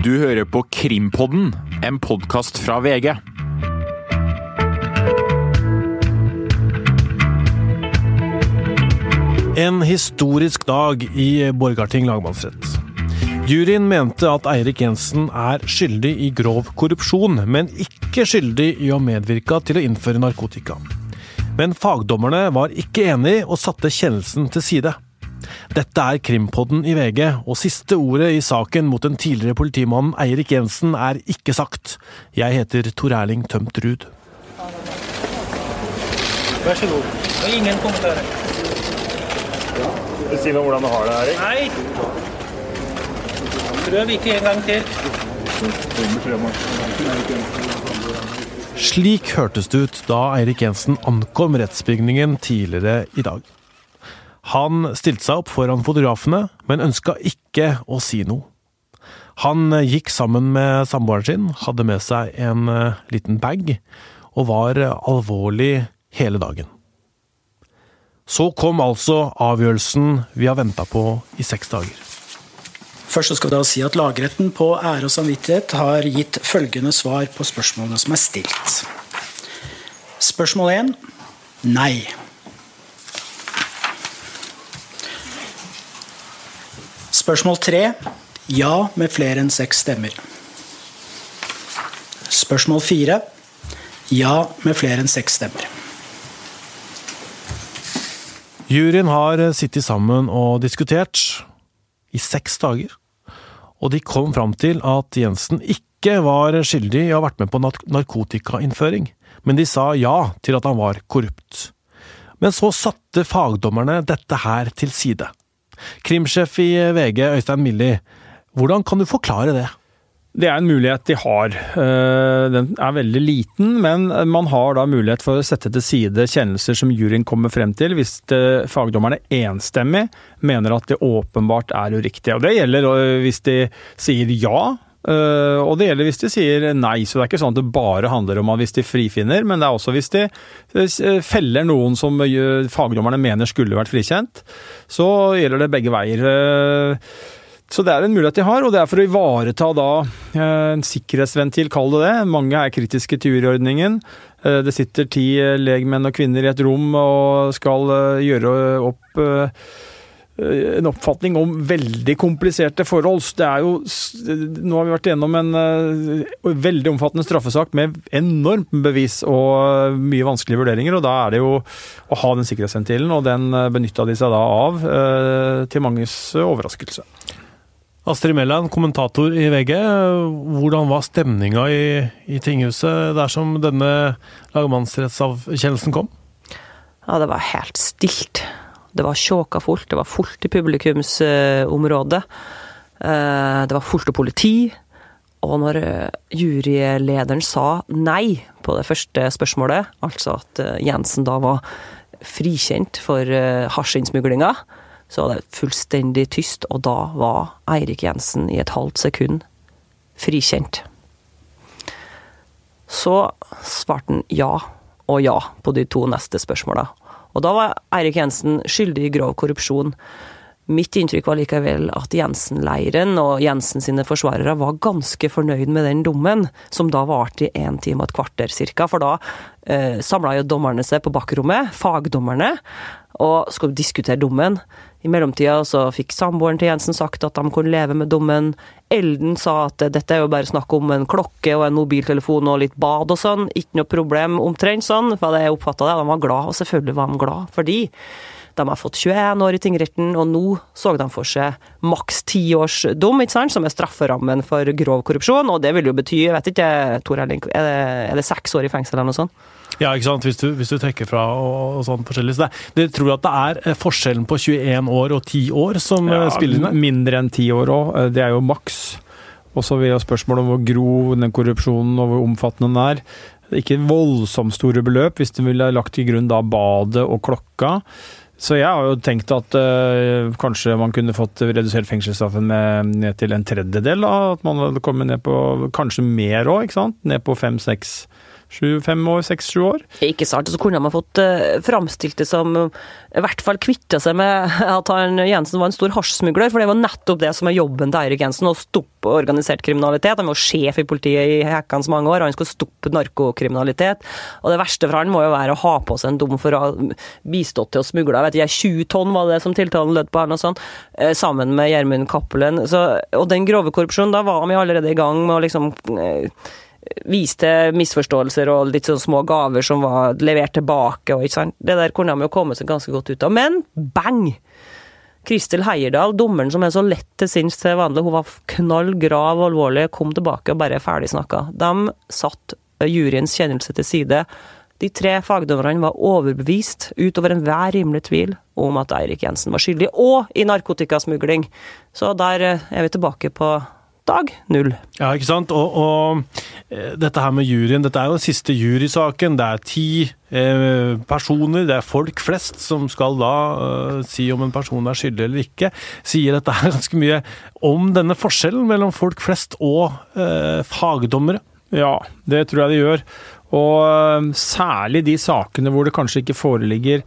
Du hører på Krimpodden, en podkast fra VG. En historisk dag i Borgarting lagmannsrett. Juryen mente at Eirik Jensen er skyldig i grov korrupsjon, men ikke skyldig i å medvirke til å innføre narkotika. Men fagdommerne var ikke enig og satte kjennelsen til side. Dette er Krimpodden i VG, og siste ordet i saken mot den tidligere politimannen Eirik Jensen er ikke sagt. Jeg heter Tor Erling Tømt Ruud. Vær så god. Og ingen kommentarer. Si meg hvordan du har det, Erik. Nei! Prøv ikke en gang til. Slik hørtes det ut da Eirik Jensen ankom rettsbygningen tidligere i dag. Han stilte seg opp foran fotografene, men ønska ikke å si noe. Han gikk sammen med samboeren sin, hadde med seg en eh, liten bag, og var alvorlig hele dagen. Så kom altså avgjørelsen vi har venta på i seks dager. Først skal vi da si at Lagretten på ære og samvittighet har gitt følgende svar på spørsmålene som er stilt. Spørsmål 1 nei. Spørsmål tre ja med flere enn seks stemmer. Spørsmål fire ja med flere enn seks stemmer. Juryen har sittet sammen og diskutert i seks dager, og de kom fram til at Jensen ikke var skyldig i å ha vært med på narkotikainnføring, men de sa ja til at han var korrupt. Men så satte fagdommerne dette her til side. Krimsjef i VG, Øystein Milli, hvordan kan du forklare det? Det er en mulighet de har. Eh, den er veldig liten, men man har da mulighet for å sette til side kjennelser som juryen kommer frem til, hvis fagdommerne enstemmig mener at det åpenbart er uriktig. Og Det gjelder eh, hvis de sier ja, eh, og det gjelder hvis de sier nei. Så det er ikke sånn at det bare handler om hvis de frifinner, men det er også hvis de feller noen som fagdommerne mener skulle vært frikjent. Så gjelder det begge veier. Så det er en mulighet de har, og det er for å ivareta da eh, en sikkerhetsventil, kall det det. Mange er kritiske til juryordningen. Eh, det sitter ti eh, legmenn og -kvinner i et rom og skal gjøre opp en oppfatning om veldig kompliserte forhold. Det er jo, nå har vi vært gjennom en veldig omfattende straffesak med enormt bevis og mye vanskelige vurderinger. og Da er det jo å ha den sikkerhetsventilen, og den benytta de seg da av til manges overraskelse. Astrid Mæland, kommentator i VG. Hvordan var stemninga i, i tinghuset dersom denne lagmannsrettsavkjennelsen kom? Ja, det var helt stilt. Det var sjåka fullt. Det var fullt i publikumsområdet. Eh, det var fullt av politi. Og når eh, jurylederen sa nei på det første spørsmålet, altså at eh, Jensen da var frikjent for hasjinnsmuglinga, så var det fullstendig tyst, og da var Eirik Jensen i et halvt sekund frikjent. Så svarte han ja og ja på de to neste spørsmåla. Og da var Eirik Jensen skyldig i grov korrupsjon. Mitt inntrykk var likevel at Jensen-leiren og Jensen sine forsvarere var ganske fornøyd med den dommen, som da varte i én time og et kvarter cirka. For da eh, samla jo dommerne seg på bakrommet, fagdommerne, og skulle diskutere dommen. I mellomtida så fikk samboeren til Jensen sagt at de kunne leve med dommen. Elden sa at dette er jo bare snakk om en klokke og en mobiltelefon og litt bad og sånn. Ikke noe problem, omtrent sånn, for jeg oppfatta det. De var glad, og selvfølgelig var de glad fordi de har fått 21 år i tingretten, og nå så de for seg maks ti års dom, ikke sant, som er strafferammen for grov korrupsjon. Og det vil jo bety, jeg vet ikke, Tor Erling, er det, seks år i fengsel eller noe sånt? Ja, ikke sant? Hvis du, hvis du trekker fra og, og sånn forskjellig. Så det, det tror at det er eh, forskjellen på 21 år og 10 år som eh, ja, spiller inn? Mindre enn 10 år òg. Eh, det er jo maks. Og så vil jeg spørsmålet om hvor grov den korrupsjonen og hvor omfattende den er. Ikke voldsomt store beløp, hvis de ville lagt til grunn da badet og klokka. Så jeg har jo tenkt at øh, kanskje man kunne fått redusert fengselsstraffen med, ned til en tredjedel. da, At man hadde kommet ned på kanskje mer òg, ikke sant. Ned på fem-seks Sju-fem år, seks-sju år. Ikke sant. Og så kunne man fått uh, framstilt det som uh, i hvert fall kvitta seg med at han, Jensen var en stor hasjsmugler, for det var nettopp det som er jobben til Eirik Jensen, å stoppe organisert kriminalitet. Han var sjef i politiet i hekkans mange år, og han skulle stoppe narkokriminalitet. Og det verste for han må jo være å ha på seg en dom for å ha bistått til å smugle. Jeg vet ikke, 20 tonn var det som tiltalen lød på, her, noe sånt, uh, sammen med Gjermund Cappelen. Og den grove korrupsjonen, da var vi allerede i gang med å liksom viste misforståelser og litt sånn små gaver som var levert tilbake. Og, ikke sant? Det der kunne de jo komme seg ganske godt ut av. Men bang! Kristel Heierdal, dommeren som er så lett til sinns til vanlig, hun var knall grav alvorlig, kom tilbake og bare ferdig snakka. De satt juryens kjennelse til side. De tre fagdommerne var overbevist, utover enhver rimelig tvil, om at Eirik Jensen var skyldig, og i narkotikasmugling. Så der er vi tilbake på dag null. Ja, ikke sant. Og, og, eh, dette her med juryen, dette er jo den siste jurysaken. Det er ti eh, personer, det er folk flest, som skal da eh, si om en person er skyldig eller ikke. Sier dette her ganske mye om denne forskjellen mellom folk flest og eh, fagdommere. Ja, det tror jeg det gjør. Og eh, særlig de sakene hvor det kanskje ikke foreligger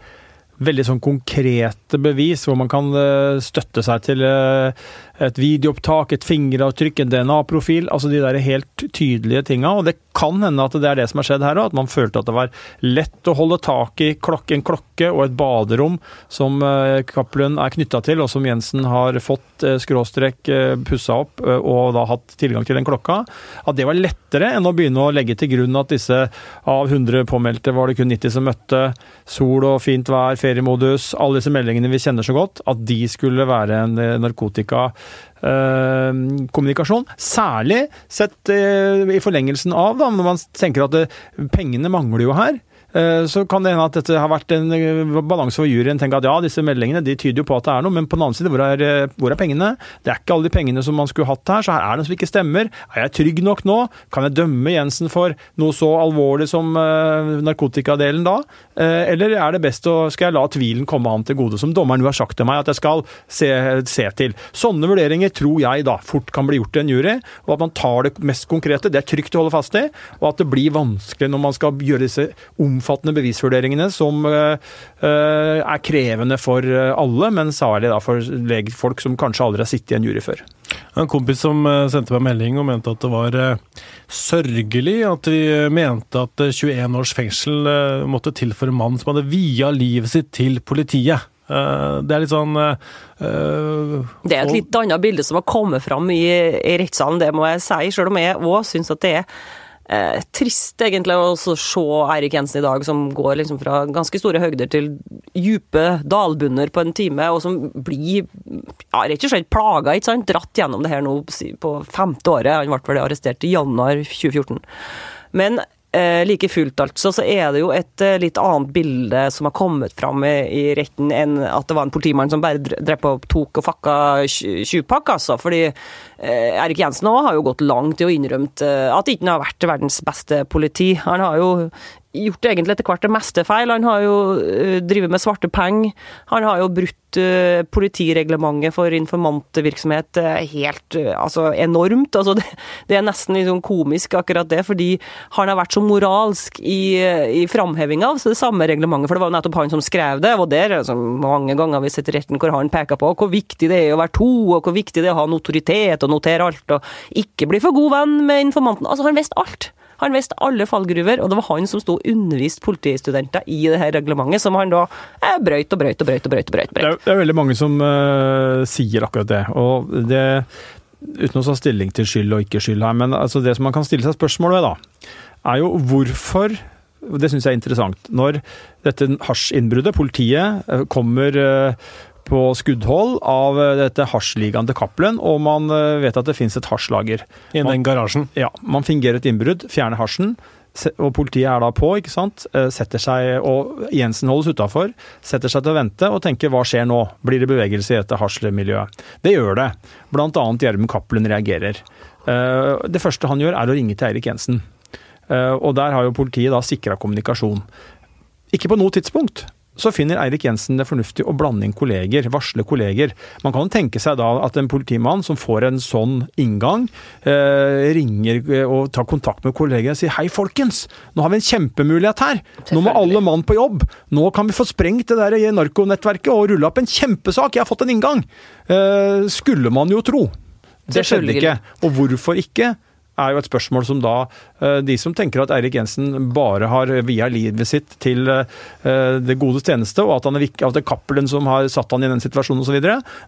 veldig sånn konkrete bevis, hvor man kan eh, støtte seg til et videoopptak, et fingeravtrykk, en DNA-profil. Altså de der helt tydelige tinga. Og det kan hende at det er det som har skjedd her òg, at man følte at det var lett å holde tak i en klokke og et baderom som Cappelen er knytta til, og som Jensen har fått eh, skråstrek eh, pussa opp eh, og da hatt tilgang til den klokka. At det var lettere enn å begynne å legge til grunn at disse av 100 påmeldte var det kun 90 som møtte, sol og fint vær, feriemodus, alle disse meldingene vi kjenner så godt, at de skulle være en narkotikakommunikasjon. Eh. Særlig sett eh, i forlengelsen av, da, når man tenker at det, pengene mangler jo her. Eh, så kan det hende at dette har vært en eh, balanse for juryen. tenker at ja, disse meldingene de tyder jo på at det er noe, men på den annen side, hvor er, eh, hvor er, pengene? Det er ikke alle de pengene som man skulle hatt her, så her er det noe som ikke stemmer. Er jeg trygg nok nå? Kan jeg dømme Jensen for noe så alvorlig som narkotikadelen da? Eller er det best å skal jeg la tvilen komme han til gode, som dommeren jo har sagt til meg at jeg skal se, se til? Sånne vurderinger tror jeg da fort kan bli gjort i en jury, og at man tar det mest konkrete. Det er trygt å holde fast i, og at det blir vanskelig når man skal gjøre disse omfattende omfattende bevisvurderingene som eh, eh, er krevende for eh, alle, men særlig da for legfolk som kanskje aldri har sittet i en jury før. En kompis som sendte meg melding og mente at det var sørgelig at vi mente at 21 års fengsel måtte til for en mann som hadde via livet sitt til politiet. Det er litt sånn uh, Det er et litt annet bilde som har kommet fram i, i rettssalen, det må jeg si. Selv om jeg òg syns at det er eh, trist egentlig å se Eirik Jensen i dag, som går liksom fra ganske store høgder til dype dalbunner på en time, og som blir ja, rett og slett plaga, ikke sant? dratt gjennom det her nå på femte året. Han ble vel arrestert i januar 2014. Men like fullt, altså, så er det jo et eh, litt annet bilde som har kommet fram i, retten, enn at det var en politimann som bare drev og tok og fakka tjuvpakk, altså. Fordi eh, Erik Jensen òg har jo gått langt i å innrømme at at ikke har vært verdens beste politi. Han har jo gjort egentlig etter hvert det meste feil. Han har jo uh, drevet med svarte penger. Han har jo brutt uh, politireglementet for informantvirksomhet helt altså enormt. Altså det, det, er nesten liksom komisk, akkurat det, fordi han har vært så moralsk i, i framhevinga av det samme reglementet. For det var jo nettopp han som skrev det, og der altså, mange ganger vi sett retten hvor han peker på hvor viktig det er å være to, og hvor viktig det er å ha notoritet og notere alt, og ikke bli for god venn med informanten. Altså, han visste alt. Han visste alle fallgruver, og det var han som sto og underviste politistudenter i det her reglementet, som han da eh, brøyt og brøyt og brøyt. og brøyt, og brøyt, Det, er, det er veldig mange som uh, sier akkurat det. og det Uten å ta stilling til skyld og ikke skyld her, men altså det som man kan stille seg spørsmål ved, da, er jo hvorfor det syns jeg er interessant. Når dette hasjinnbruddet, politiet, kommer kommer på skuddhold av eh, dette hasjligaen til Cappelen, og man eh, vet at det finnes et hasjlager. I den garasjen? Ja. Man fingerer et innbrudd, fjerner hasjen. Og politiet er da på, ikke sant. Eh, setter seg, og Jensen holdes utafor. Setter seg til å vente og tenker hva skjer nå? Blir det bevegelse i dette hasjmiljøet? Det gjør det. Blant annet Gjermund Cappelen reagerer. Det første han gjør er å ringe til Eirik Jensen. Og der har jo politiet da sikra kommunikasjon. Ikke på noe tidspunkt så finner Eirik Jensen det fornuftig å blande inn kolleger, varsle kolleger. Man kan tenke seg da at en politimann som får en sånn inngang, eh, ringer og tar kontakt med kollegene og sier hei, folkens, nå har vi en kjempemulighet her. Nå må alle mann på jobb. Nå kan vi få sprengt det der narkonettverket og rulle opp en kjempesak. Jeg har fått en inngang. Eh, skulle man jo tro. Det skjedde ikke. Og hvorfor ikke? Er jo et spørsmål som da eh, de som tenker at Eirik Jensen bare har via livet sitt til eh, det godes tjeneste, og at, han er, at det er Cappelen som har satt han i den situasjonen osv.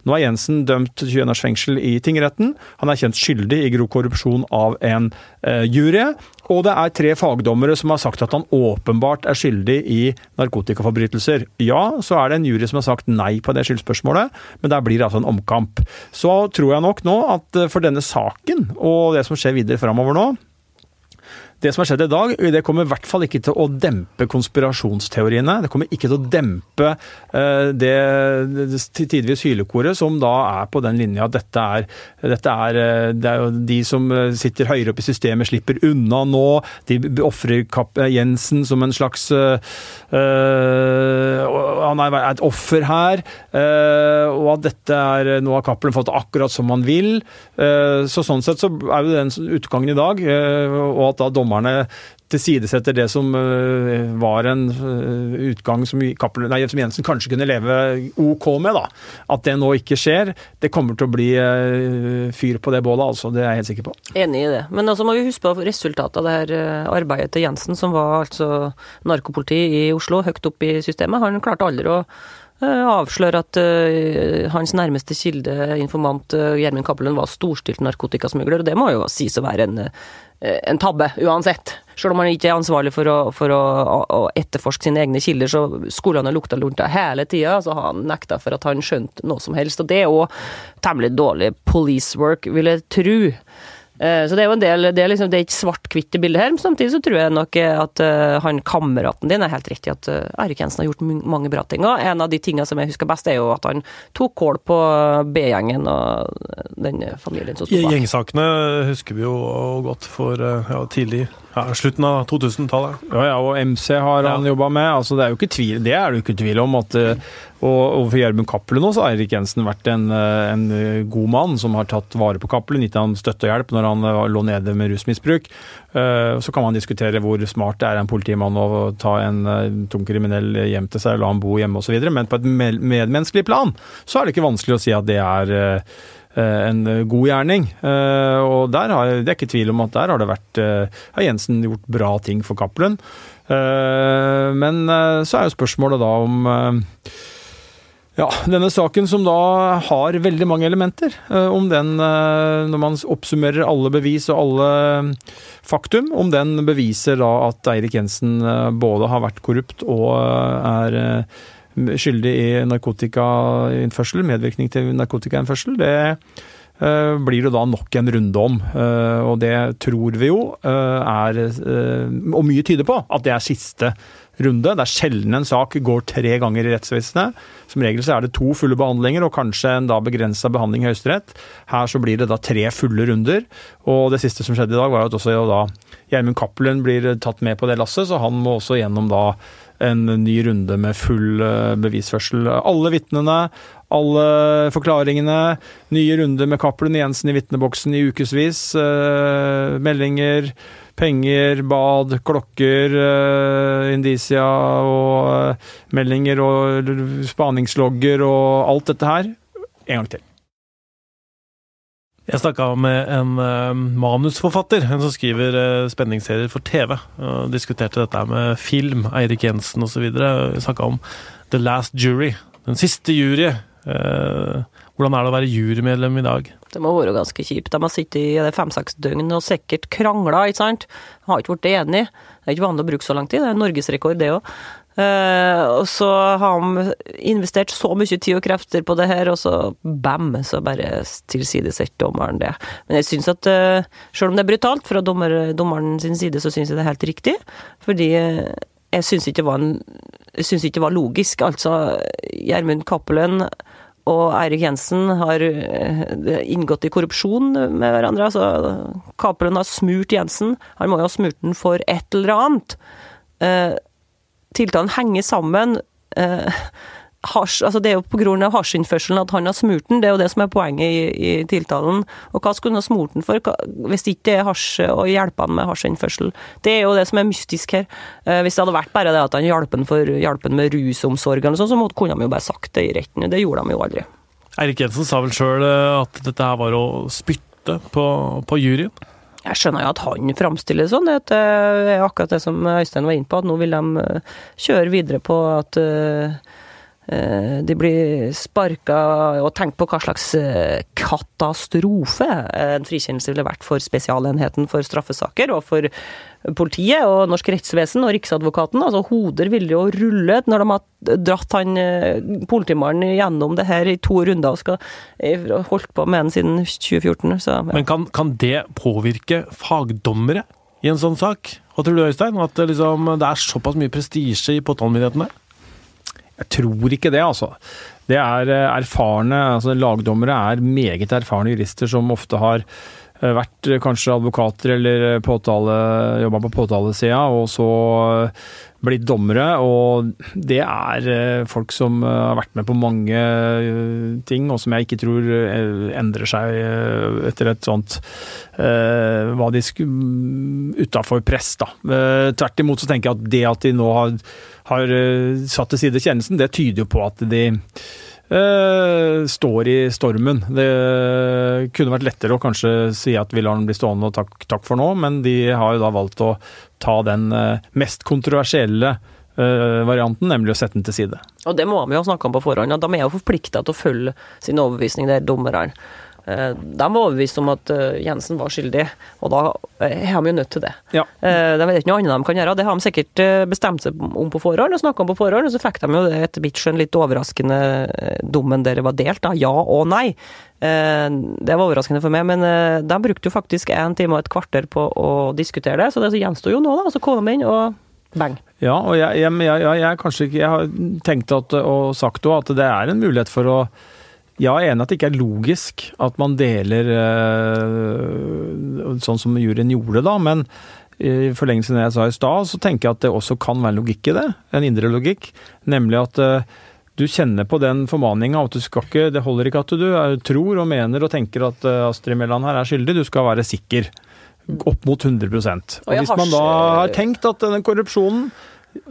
Nå er Jensen dømt til 21 års fengsel i tingretten. Han er kjent skyldig i grov korrupsjon av en uh, jury. Og det er tre fagdommere som har sagt at han åpenbart er skyldig i narkotikaforbrytelser. Ja, så er det en jury som har sagt nei på det skyldspørsmålet, men der blir det altså en omkamp. Så tror jeg nok nå at for denne saken og det som skjer videre framover nå, det som har skjedd i dag, det kommer i hvert fall ikke til å dempe konspirasjonsteoriene. Det kommer ikke til å dempe uh, det, det tidvis hylekoret som da er på den linja at dette er, dette er, eh, det er jo de som eh, sitter høyere oppe i systemet, slipper unna nå. De ofrer Jensen som en slags uh, Han er et offer her. Uh, og at dette er Nå har Cappelen fått akkurat som han vil. så sånn sett så er jo den utgangen i dag, og at da dommerne tilsidesetter det som var en utgang som, Kappel, nei, som, Jensen kanskje kunne leve OK med. da. At det nå ikke skjer. Det kommer til å bli fyr på det bålet, altså. Det er jeg helt sikker på. Enig i det. Men også må vi huske på resultatet av det her arbeidet til Jensen, som var altså narkopoliti i Oslo, høyt opp i systemet. Han klarte aldri å avsløre at uh, hans nærmeste kilde, informant Gjermund uh, Cappelen, var storstilt narkotikasmugler. Og det må jo sies å være en, en tabbe, uansett. Selv om han ikke er ansvarlig for å, for å, å etterforske sine egne kilder, så skulle han ha lukta lunta hele tida. Så har han nekta for at han skjønte noe som helst. Og det er òg temmelig dårlig police work, vil jeg tro. Eh, så det er jo en del, det er, liksom, det er ikke svart-hvitt i bildet her, men samtidig så tror jeg nok at uh, han kameraten din er helt riktig, at uh, Erik Jensen har gjort mange bra ting. Og en av de tingene som jeg husker best, er jo at han tok kål på B-gjengen og den familien som sto bak. Gjengsakene husker vi jo godt for ja, tidlig ja, slutten av 2000-tallet. Ja, ja, og MC har han ja. jobba med. altså Det er jo ikke tvil, det er det jo ikke tvil om. at og, overfor for Gjermund Cappelen også har Eirik Jensen vært en, en, god mann som har tatt vare på Cappelen, gitt ham støtte og hjelp når han lå nede med rusmisbruk. Så kan man diskutere hvor smart det er en politimann å ta en tung kriminell hjem til seg, la han bo hjemme osv., men på et medmenneskelig plan så er det ikke vanskelig å si at det er Eh, en god gjerning. Eh, og der har, det er ikke tvil om at der har det vært eh, har Jensen gjort bra ting for Cappelen. Men så er jo spørsmålet da om ja, denne saken som da har veldig mange elementer. Om den, når man oppsummerer alle bevis og alle faktum, om den beviser da at Eirik Jensen både har vært korrupt og er skyldig i narkotikainnførsel, medvirkning til narkotikainnførsel, det blir det da nok en runde om. Og det tror vi jo er Og mye tyder på at det er siste runde. Det er sjelden en sak går tre ganger i rettsvesenet. Som regel så er det to fulle behandlinger og kanskje en da begrensa behandling i Høyesterett. Her så blir det da tre fulle runder. Og det siste som skjedde i dag, var at også da Gjermund Cappelen blir tatt med på det lasset, så han må også gjennom da en ny runde med full eh, bevisførsel. Alle vitnene, alle forklaringene. Nye runder med Cappelen Jensen i vitneboksen i ukevis. Eh, meldinger, penger, bad, klokker, uh, indisia og meldinger og spaningslogger og alt dette her. En gang til. Jeg snakka med en uh, manusforfatter, en som skriver uh, spenningsserier for TV. og Diskuterte dette med film, Eirik Jensen osv. Snakka om The Last Jury, den siste jury. Uh, hvordan er det å være jurymedlem i dag? Det må være ganske kjipt. De har sittet i fem-seks døgn og sikkert krangla, ikke sant. De Har ikke blitt enige. Det er ikke vanlig å bruke så lang tid, det er norgesrekord det òg. Uh, og så har han investert så mye tid og krefter på det her, og så bam, så bare tilsidesetter dommeren det. Men jeg syns at uh, selv om det er brutalt fra dommer, dommeren sin side, så syns jeg det er helt riktig. Fordi jeg syns ikke, ikke det var logisk. Altså, Gjermund Cappelen og Eirik Jensen har inngått i korrupsjon med hverandre. Altså, Cappelen har smurt Jensen. Han må jo ha smurt den for et eller annet Tiltalen henger sammen. eh, hasj, altså Det er jo pga. hasjinnførselen at han har smurt den, det er jo det som er poenget i, i tiltalen. Og hva skulle han ha smurt den for, hva, hvis det ikke er hasj og hjelper han med hasjinnførsel? Det er jo det som er mystisk her. Eh, hvis det hadde vært bare det at han hjalp han for- hjalp han med rusomsorg, eller sånn, så måtte- kunne de jo bare sagt det i retten. Det gjorde de jo aldri. Eirik Jensen sa vel sjøl at dette her var å spytte på, på juryen. Jeg skjønner jo at han framstiller det sånn. At det er akkurat det som Øystein var inne på, at nå vil de eh, kjøre videre på at eh, eh, de blir sparka og tenk på hva slags eh, katastrofe en frikjennelse ville vært for Spesialenheten for straffesaker og for politiet og norsk rettsvesen og Riksadvokaten. Altså Hoder ville jo rullet når de har dratt han eh, politimannen gjennom det her i to runder og skal eh, holdt på med den siden 2014. Så, ja. Men kan, kan det påvirke fagdommere i en sånn sak? Hva tror du, Øystein? At det, liksom, det er såpass mye prestisje i påtalemyndigheten der? Jeg tror ikke det, altså. Det er eh, erfarne altså Lagdommere er meget erfarne jurister som ofte har eh, vært eh, kanskje advokater eller påtale, jobba på påtalesida, og så blitt dommere. Og det er eh, folk som eh, har vært med på mange eh, ting, og som jeg ikke tror endrer seg etter et sånt hva de skulle utafor press, da. Tvert imot så tenker jeg at det at de nå har, har satt til side kjennelsen, det tyder jo på at de eh, står i stormen. Det kunne vært lettere å kanskje si at vi lar den bli stående og takk, takk for nå, men de har jo da valgt å ta den uh, mest kontroversielle uh, varianten, nemlig å sette den til side. Og det må vi jo snakke om på forhånd, at de er jo forplikta til å følge sin overbevisning, det er dommerne. Eh, De var overbevist om at eh, Jensen var skyldig, og da eh, er de jo nødt til det. Ja. De er ikke noe annet de kan gjøre. Det har de sikkert bestemt seg om på forhånd og snakka om på forhånd, og så fikk de jo det etter mitt skjønn litt overraskende dommen der det var delt, da. Ja og nei. Det var overraskende for meg, men de brukte jo faktisk en time og et kvarter på å diskutere det, så det gjensto jo nå, da. Så kom de inn, og bang. Ja, og jeg, jeg, jeg, jeg, kanskje ikke, jeg har tenkt at, og sagt også at det er en mulighet for å ja, jeg er enig at det ikke er logisk at man deler eh, sånn som juryen gjorde da, men i forlengelsen av det jeg sa i stad, så tenker jeg at det også kan være logikk i det. En indre logikk. Nemlig at eh, du kjenner på den formaninga at du skal ikke Det holder ikke at du tror og mener og tenker at eh, Astrid Mæland her er skyldig, du skal være sikker. Opp mot 100 Og Og hvis man da har tenkt at denne korrupsjonen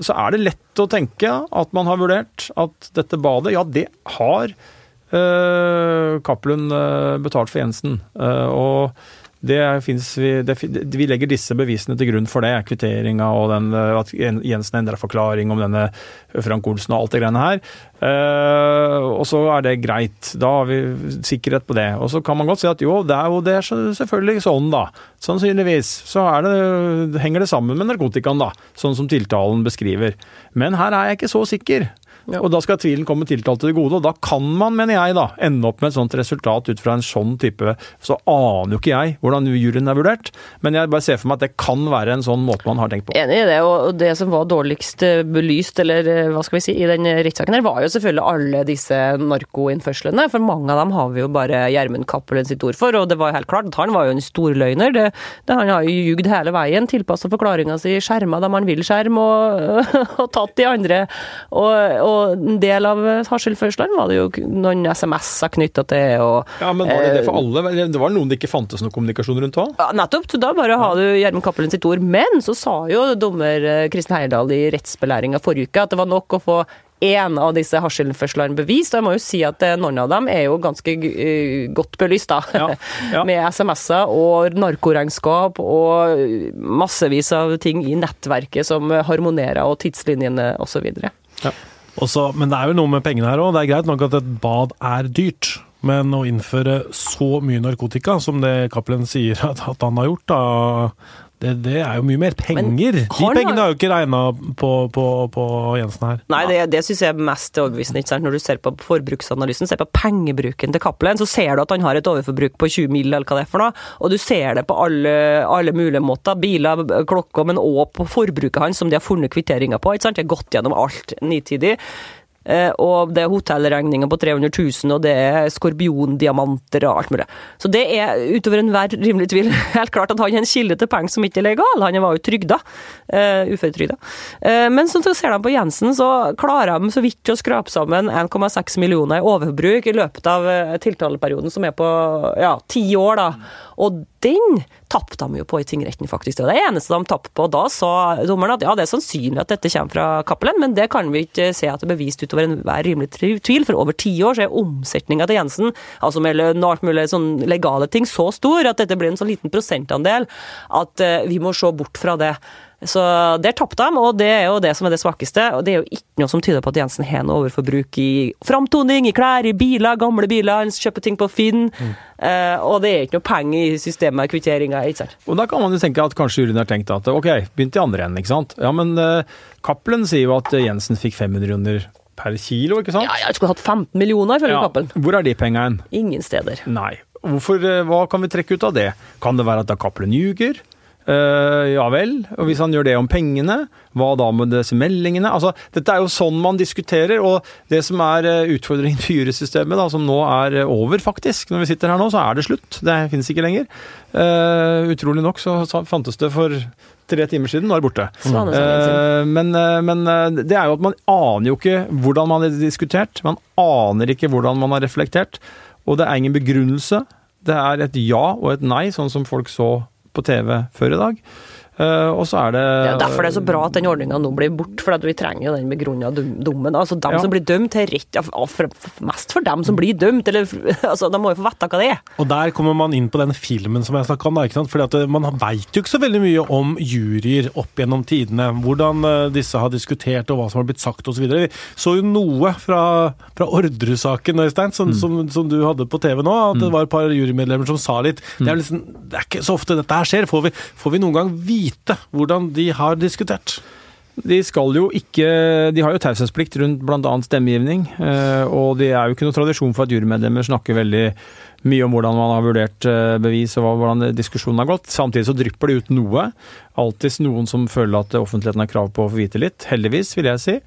så er det lett å tenke at man har vurdert at dette badet, ja, det har uh, Cappelen eh, betalt for Jensen. Eh, og det finnes vi, det, vi legger disse bevisene til grunn for det. Kvitteringa og den, eh, at Jensen endra forklaring om denne Frank Olsen og alt det greiene her. Uh, og så er det greit. Da har vi sikkerhet på det. Og så kan man godt si at jo, det er jo det er selvfølgelig sånn, da. Sannsynligvis. Så det, henger det sammen med narkotikaen, da. Sånn som tiltalen beskriver. Men her er jeg ikke så sikker. Og da skal tvilen komme tiltalte til gode, og da kan man, mener jeg, da, ende opp med et sånt resultat ut fra en sånn type Så aner jo ikke jeg hvordan juryen er vurdert, men jeg bare ser for meg at det kan være en sånn måte man har tenkt på. Enig i det, og det som var dårligst eh, belyst, eller eh, hva skal vi si, i den rettssaken her, var jo selvfølgelig alle disse narkoinnførslene. For mange av dem har vi jo bare Gjermund Cappelen sitt ord for, og det var jo helt klart at han var jo en storløgner. Det, det, han har jo ljugd hele veien, tilpassa forklaringa si, skjerma dem han vil skjerme, og, og tatt de andre. Og, og en del av hasjilførslene var det jo noen SMS-er knytta til, og Ja, men var det det for alle? Det var noen det ikke fantes noe kommunikasjon rundt òg? ja, nettopp. Da bare har du Gjermund Cappelen sitt ord. Men så sa jo dommer eh, Kristin Heyerdahl i rettsbelæringa forrige uke at det var nok å få én av disse hasjilførslene bevist. Og jeg må jo si at eh, noen av dem er jo ganske eh, godt belyst, da. Ja, ja. Med SMS-er og narkoregnskap og massevis av ting i nettverket som harmonerer, og tidslinjene osv. Også, men det er jo noe med pengene her òg. Det er greit nok at et bad er dyrt, men å innføre så mye narkotika som det Cappelen sier at, at han har gjort, da det, det er jo mye mer penger. De pengene har- jo ikke regna på, på, på Jensen her. Nei, det, det syns jeg er mest overbevisende. Når du ser på forbruksanalysen, ser på pengebruken til Cappelen, så ser du at han har et overforbruk på 20 mill., eller hva det er for noe. Og du ser det på alle, alle mulige måter. Biler, klokker, men òg på forbruket hans, som de har funnet kvitteringer på. ikke sant? De har gått gjennom alt nitidig. Eh, og det er hotellregninger på 300 000, og det er skorpiondiamanter og alt mulig. Så det er utover enhver rimelig tvil helt klart at han er en kilde til penger som ikke er legal. Han var jo trygda. Uh, uføretrygda. Uh, men sånn så ser de på Jensen, så klarer de så vidt å skrape sammen 1,6 millioner i overbruk i løpet av tiltaleperioden, som er på ja, ti år, da. Og den tapte de jo på i tingretten, faktisk. Det var det eneste de tapte på. Da sa dommeren at ja, det er sannsynlig at dette kommer fra Cappelen, men det kan vi ikke se at det er bevist utover enhver rimelig tvil. For over ti år så er omsetninga til Jensen, altså med lønn og alt mulig sånn legale ting, så stor at dette blir en så liten prosentandel at uh, vi må se bort fra det. Så der tapte de, og det er jo det som er det svakeste. Og det er jo ikke noe som tyder på at Jensen har noe overforbruk i framtoning, i klær, i biler, gamle biler, han kjøper ting på Finn. Mm. Uh, og det er ikke noe penger i systemet, kvitteringa, ikke sant. Og da kan man jo tenke at kanskje juryen har tenkt at ok, begynte i andre enden, ikke sant. Ja, men uh, Cappelen sier jo at Jensen fikk 500 kroner per kilo, ikke sant? Ja, jeg skulle hatt 15 millioner, ifølge ja. Cappelen. Hvor er de pengene? Ingen steder. Nei. Hvorfor, uh, hva kan vi trekke ut av det? Kan det være at da Cappelen ljuger? Uh, ja vel. Og hvis han gjør det om pengene, hva da med disse meldingene? Altså, dette er jo sånn man diskuterer, og det som er uh, utfordringen til jurysystemet, da, som nå er uh, over, faktisk, når vi sitter her nå, så er det slutt. Det finnes ikke lenger. utrolig nok så fantes det for tre timer siden, nå er det borte. Mm. Men, men, det er jo at man aner jo ikke hvordan man har diskutert. Man aner ikke hvordan man har reflektert. Og det er ingen begrunnelse. Det er et ja og et nei, sånn som folk så på TV før i dag. Uh, og så er det Det er derfor det er så bra at den ordninga nå blir bort, for vi trenger jo den begrunna dommen. Altså dem ja. som blir dømt, er rett Mest for dem som blir dømt, eller altså, de må jo få vite hva det er. Og der kommer man inn på den filmen som jeg snakka om, da, ikke sant? Fordi at eh, man veit jo ikke så veldig mye om juryer opp gjennom tidene. Hvordan uh, disse har diskutert, og hva som har blitt sagt osv. Vi så jo noe fra, fra Orderud-saken, Øystein, som, mm. som, som, du hadde på TV nå, at mm. det var et par jurymedlemmer som sa litt. Det er, mm. liksom, det er ikke så ofte dette her skjer. Får vi, får vi noen gang vite vite hvordan de har diskutert? De skal jo ikke De har jo taushetsplikt rundt bl.a. stemmegivning. Eh, og det er jo ikke noe tradisjon for at jurymedlemmer snakker veldig mye om hvordan man har vurdert eh, bevis og hvordan diskusjonen har gått. Samtidig så drypper det ut noe. Alltids noen som føler at offentligheten har krav på å få vite litt. Heldigvis, vil jeg si.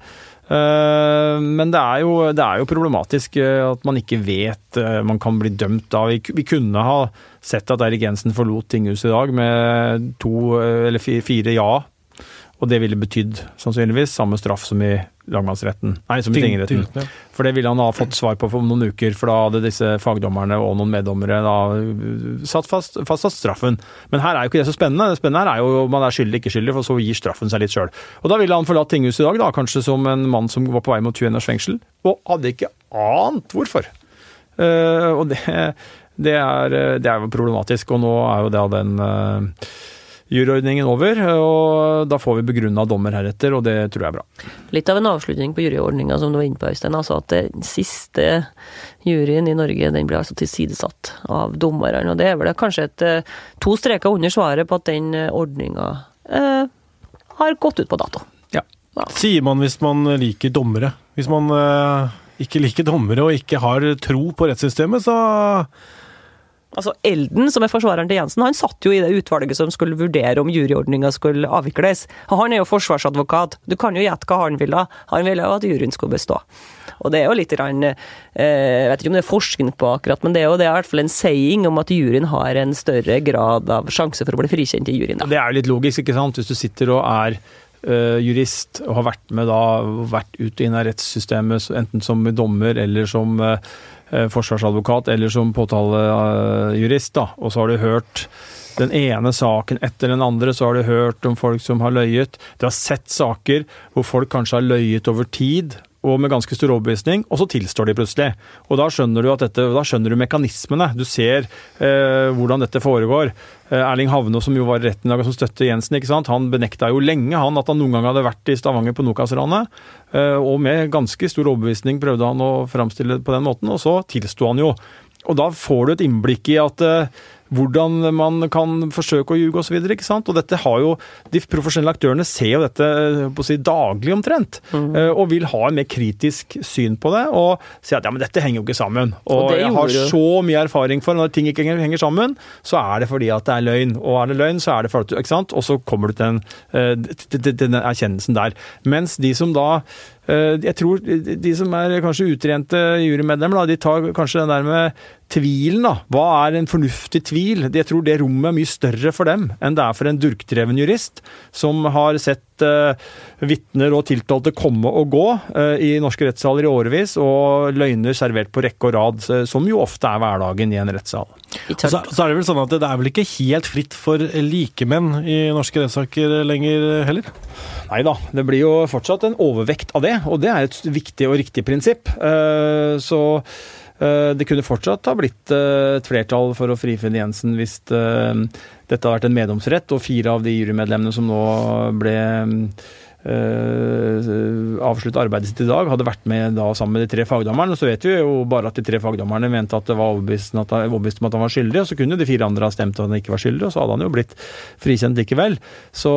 Eh, men det er, jo, det er, jo, problematisk at man ikke vet man kan bli dømt av Vi kunne ha sett at Eirik Jensen forlot tinghuset i dag med to eller fire ja. Og det ville betydd sannsynligvis samme straff som i lagmannsretten. Nei, som i tingretten. For det ville han ha fått svar på for noen uker, for da hadde disse fagdommerne og noen meddommere da satt fast, fastsatt straffen. Men her er jo ikke det så spennende. Det spennende her er jo om man er skyldig, ikke skyldig, for så gir straffen seg litt sjøl. Og da ville han forlatt tinghuset i dag, da, kanskje som en mann som var på vei mot 21 års fengsel, og hadde ikke ant hvorfor. Uh, og det det er, eh, det er jo problematisk. Og nå er jo det av den uh, juryordningen over, og da får vi begrunna dommer heretter, og det tror jeg er bra. Litt av en avslutning på juryordninga som du var inne på, Øystein. Altså at den siste juryen i Norge den ble altså tilsidesatt av dommerne. Og det er vel kanskje et, eh, to streker under svaret på at den ordninga eh, har gått ut på dato. Ja. ja. Sier man hvis man liker dommere. Hvis man eh, ikke liker dommere og ikke har tro på rettssystemet, så Altså Elden, som er forsvareren til Jensen, han satt jo i det utvalget som skulle vurdere om juryordninga skulle avvikles. Han er jo forsvarsadvokat. Du kan jo gjette hva han ville. Han ville jo at juryen skulle bestå. Og det er jo litt grann, eh, Jeg vet ikke om det er forskning på akkurat, men det er jo det er i hvert fall en saying om at juryen har en større grad av sjanse for å bli frikjent i juryen. Da. Det er jo litt logisk, ikke sant. Hvis du sitter og er Uh, jurist og har vært med da, vært ut og inn av rettssystemet, enten som dommer eller som Eh, forsvarsadvokat eller som påtalejurist, da, og så har du hørt den ene saken etter den andre, så har du hørt om folk som har løyet. Du har sett saker hvor folk kanskje har løyet over tid, og med ganske stor overbevisning, og så tilstår de plutselig. Og da skjønner du, dette, da skjønner du mekanismene. Du ser eh, hvordan dette foregår. Eh, Erling Havne, som jo var i retten i dag, som støtter Jensen, han benekta jo lenge han at han noen gang hadde vært i Stavanger på Nokas-ranet. Eh, og med ganske stor overbevisning prøvde han å framstille det på den måten, og så tilsto han jo. Og da får du et innblikk i at eh, hvordan man kan forsøke å ljuge osv. Og, og dette har jo, De profesjonelle aktørene ser jo dette på å si, daglig omtrent, mm. og vil ha en mer kritisk syn på det. Og si at ja, men dette henger jo ikke sammen. Og, og jeg har så mye erfaring for når ting ikke henger sammen, så er det fordi at det er løgn. Og er det løgn, så er det for at du ikke sant? Og så kommer du til den, eh, til den erkjennelsen der. Mens de som da eh, Jeg tror de som er kanskje utrente jurymedlemmer, de tar kanskje den der med tvilen, da. Hva er en fornuftig tvil? Jeg tror det rommet er mye større for dem enn det er for en durkdreven jurist som har sett uh, vitner og tiltalte komme og gå uh, i norske rettssaler i årevis, og løgner servert på rekke og rad, som jo ofte er hverdagen i en rettssal. Så, så, er det vel sånn at det er vel ikke helt fritt for likemenn i norske rettssaker lenger heller? Nei da, det blir jo fortsatt en overvekt av det, og det er et viktig og riktig prinsipp. Så Eh, det kunne fortsatt ha blitt eh, et flertall for å frifinne Jensen hvis eh, dette hadde vært en meddomsrett, og fire av de jurymedlemmene som nå ble avslutte arbeidet sitt i dag, hadde vært med da sammen med de tre fagdommerne. Så vet vi jo bare at de tre fagdommerne mente at det var overbevist om at han var skyldig, og så kunne de fire andre ha stemt at han ikke var skyldig, og så hadde han jo blitt frikjent likevel. Så,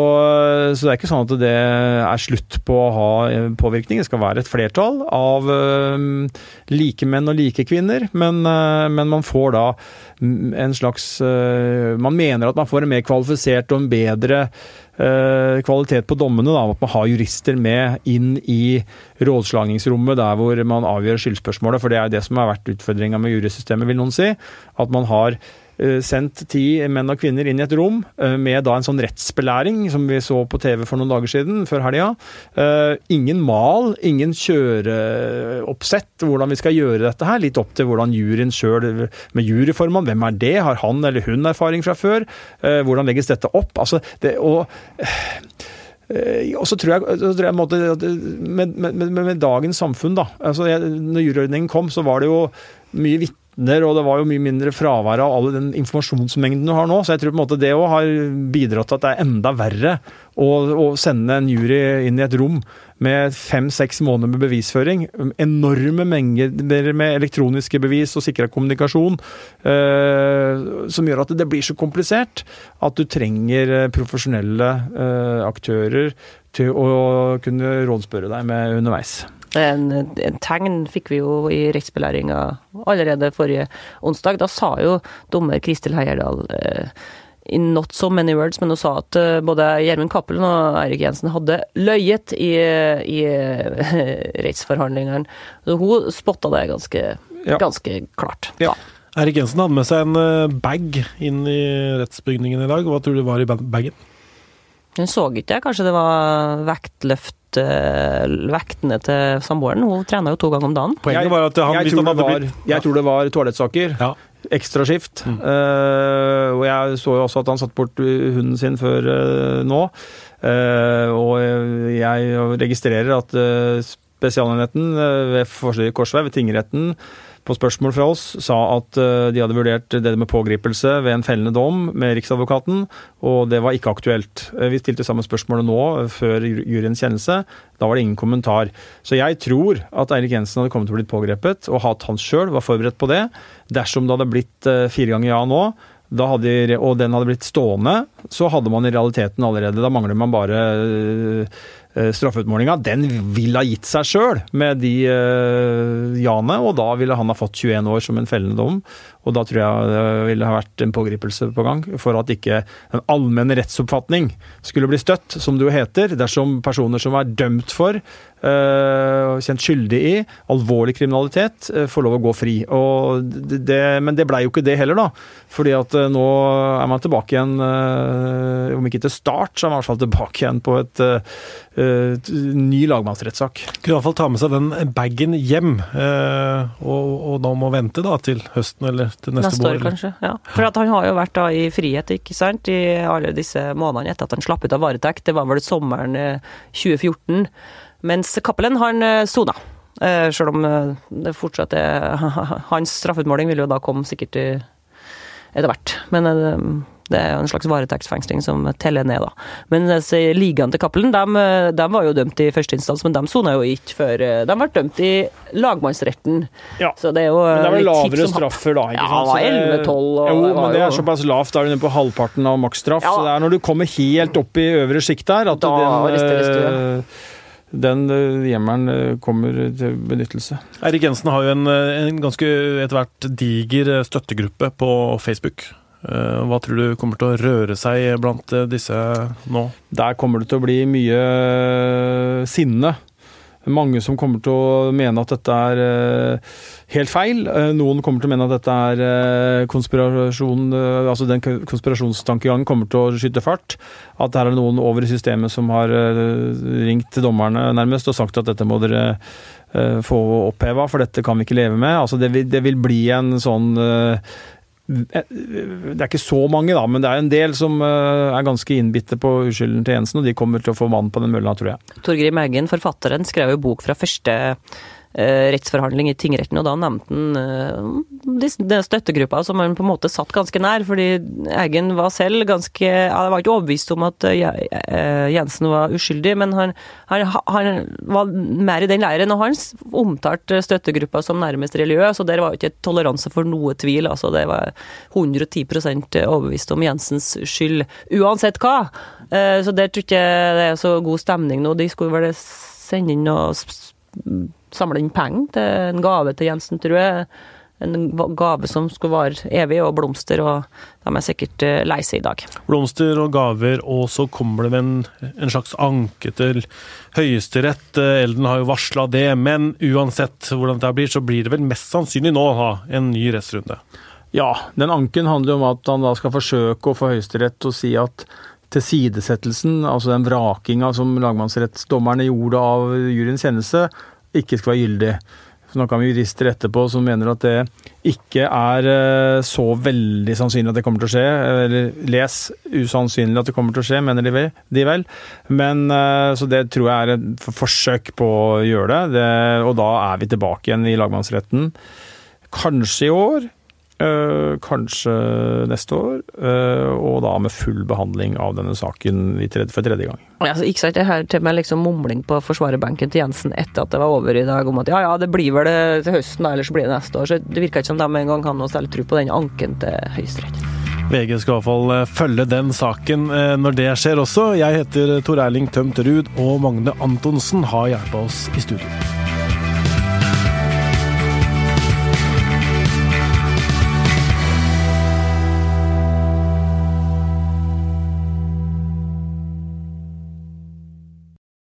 så det er ikke sånn at det er slutt på å ha påvirkning. Det skal være et flertall av uh, like menn og like kvinner, men, men man får da en slags Man mener at man får en mer kvalifisert og en bedre Eh, kvalitet på dommene. Da, at man har jurister med inn i rådslagningsrommet der hvor man avgjør skyldspørsmålet. For det er det som har vært utfordringa med jurysystemet, vil noen si. At man har Eh, sendt ti menn og kvinner inn i et rom eh, med da en sånn rettsbelæring som vi så på TV for noen dager siden, før helga. Eh, ingen mal, ingen kjøreoppsett hvordan vi skal gjøre dette her. Litt opp til hvordan juryen sjøl med juryformann, hvem er det? Har han eller hun erfaring fra før? Hvordan legges dette opp? Altså, det, og og så tror jeg, så tror jeg måtte, med, med, med, med, dagens samfunn, da altså jeg, når juryordningen kom, så var det jo mye vitner vitner, og det var jo mye mindre fravær av all den informasjonsmengden du har nå. Så jeg tror på en måte det òg har bidratt til at det er enda verre å, å sende en jury inn i et rom med fem-seks måneder med bevisføring. Enorme mengder med elektroniske bevis og sikra kommunikasjon. Eh, som gjør at det blir så komplisert at du trenger eh, profesjonelle eh, aktører til å kunne rådspørre deg med underveis. En, en, tegn fikk vi jo i rettsbelæringa allerede forrige onsdag. Da sa jo dommer Kristel Heierdal eh, in not so many words, men hun sa at eh, både Gjermund Cappelen og Eirik Jensen hadde løyet i, i rettsforhandlingene. Så hun spotta det ganske, ja. ganske klart. Ja. Eirik Jensen hadde med seg en eh, bag inn i rettsbygningen i dag. Hva tror du var i bagen? Hun så ikke, kanskje det var vektløft vektene til samboeren. Hun trener jo to ganger om dagen. Poenget var at han, jeg, tror det var, jeg tror det var toalettsaker. Ja. Ekstraskift. Mm. Uh, og jeg så jo også at han satte bort hunden sin før uh, nå. Uh, og jeg registrerer at Spesialenheten ved Forsvaret korsvei, ved tingretten, på spørsmål fra oss sa at eh, de hadde vurdert det med pågripelse ved en fellende dom med Riksadvokaten, og det var ikke aktuelt. Eh, vi stilte samme spørsmålet nå, eh, før juryens kjennelse. Da var det ingen kommentar. Så jeg tror at Eirik Jensen hadde kommet til å bli pågrepet, og at han sjøl var forberedt på det. Dersom det hadde blitt fire ganger ja nå, hadde, og den hadde blitt stående, så hadde man i realiteten allerede Da mangler man bare straffeutmålinga, den ville ha gitt seg sjøl med de uh, ja-ene, og da ville han ha fått 21 år som en fellende dom. Og da tror jeg det ville ha vært en pågripelse på gang, for at ikke den allmenne rettsoppfatning skulle bli støtt, som det jo heter, dersom personer som er dømt for, kjent skyldig i, alvorlig kriminalitet, uh, får lov å gå fri. Det, men det blei jo ikke det heller, da. Fordi at uh, nå er man tilbake igjen, om ikke til start, så er man i hvert fall tilbake igjen på et ny lagmannsrettssak. Kunne iallfall ta med seg den bagen hjem, og, og da må vente da til høsten eller til neste, neste år, kanskje. Ja. For at han har jo vært da i frihet, ikke sant, i alle disse månedene etter at han slapp ut av varetekt. Det var vel sommeren 2014. Eh, Mens Cappelen, han eh, sona. Eh, Sjøl om det fortsatt er Hans straffeutmåling vil jo da komme sikkert etter hvert. Men det er jo en slags varetektsfengsling som teller ned, da. Men ligaen til Cappelen, de, de, var jo dømt i første instans, men de sona jo ikke før De ble dømt i lagmannsretten. Ja. Så det er jo men det vel lavere straffer da, ikke sant? Ja, 11-12 Jo, men det er såpass lavt, da er du nede på halvparten av maksstraff. Ja. Så det er når du kommer helt opp i øvre sjikt der, at da den eh, den eh, hjemmelen eh, kommer til benyttelse. Eirik Jensen har jo en, en ganske etter hvert diger støttegruppe på Facebook. Eh, hva tror du kommer til å røre seg blant eh, disse nå? Der kommer det til å bli mye sinne. Mange som kommer til å mene at dette er eh, helt feil. Eh, noen kommer til å mene at dette er eh, konspirasjon Altså den konspirasjonstankegangen kommer til å skyte fart. At her er noen over i systemet som har ringt til dommerne nærmest og sagt at dette må dere få oppheva, for dette kan vi ikke leve med. Altså det vil, det vil bli en sånn det er ikke så mange, da, men det er en del som eh, er ganske innbitte på uskylden til Jensen, og de kommer til å få vann på den mølla, tror jeg. Torgrim Eggen, forfatteren, skrev jo bok fra første eh, rettsforhandling i tingretten, og da nevnte han eh, de, de støttegruppa som han på en måte satt ganske nær, fordi Eggen var selv ganske Han var ikke overbevist om at eh, eh, Jensen var uskyldig, men han, han, han var mer i den leiren, og han omtalte støttegruppa som nærmest religiøs, og der var jo ikke toleranse for noe tvil. altså Det var 110% overbevist om Jensens skyld, uansett hva. Eh, Så der tror jeg det er så god stemning nå. De skulle vel sende inn s- samle inn penger til en gave til Jensen, tror jeg. En gave som skulle vare evig, og blomster, og de er sikkert eh, lei seg i dag. Blomster og gaver, og så kommer det en, en slags anke til Høyesterett. Elden har jo varsla det, men uansett hvordan det blir, så blir det vel mest sannsynlig nå ha en ny rettsrunde. Ja, den anken handler om at han da skal forsøke å få Høyesterett til å si at tilsidesettelsen, altså den vrakinga som lagmannsrettsdommerne gjorde av juryens kjennelse, ikke skal være gyldig. Snakka med jurister etterpå som mener at det ikke er eh, så veldig sannsynlig at det kommer til å skje. Eller les usannsynlig at det kommer til å skje, mener de vel. Men eh, Så det tror jeg er et forsøk på å gjøre det. det. Og da er vi tilbake igjen i lagmannsretten. Kanskje i år. Øh, kanskje neste år, øh, og da med full behandling av denne saken i tredje, for tredje gang. Ja, så ikke sant, det her til meg liksom mumling på forsvarerbenken til Jensen etter at det var over i dag, om at ja ja, det blir vel det til høsten, da, så blir det neste år. Så det virka ikke som de engang har noe særlig tro på den anken til Høyesterett. VG skal i hvert fall eh, følge den saken eh, når det skjer også. Jeg heter Tor Erling Tømt Ruud, og Magne Antonsen har hjulpet oss i studio.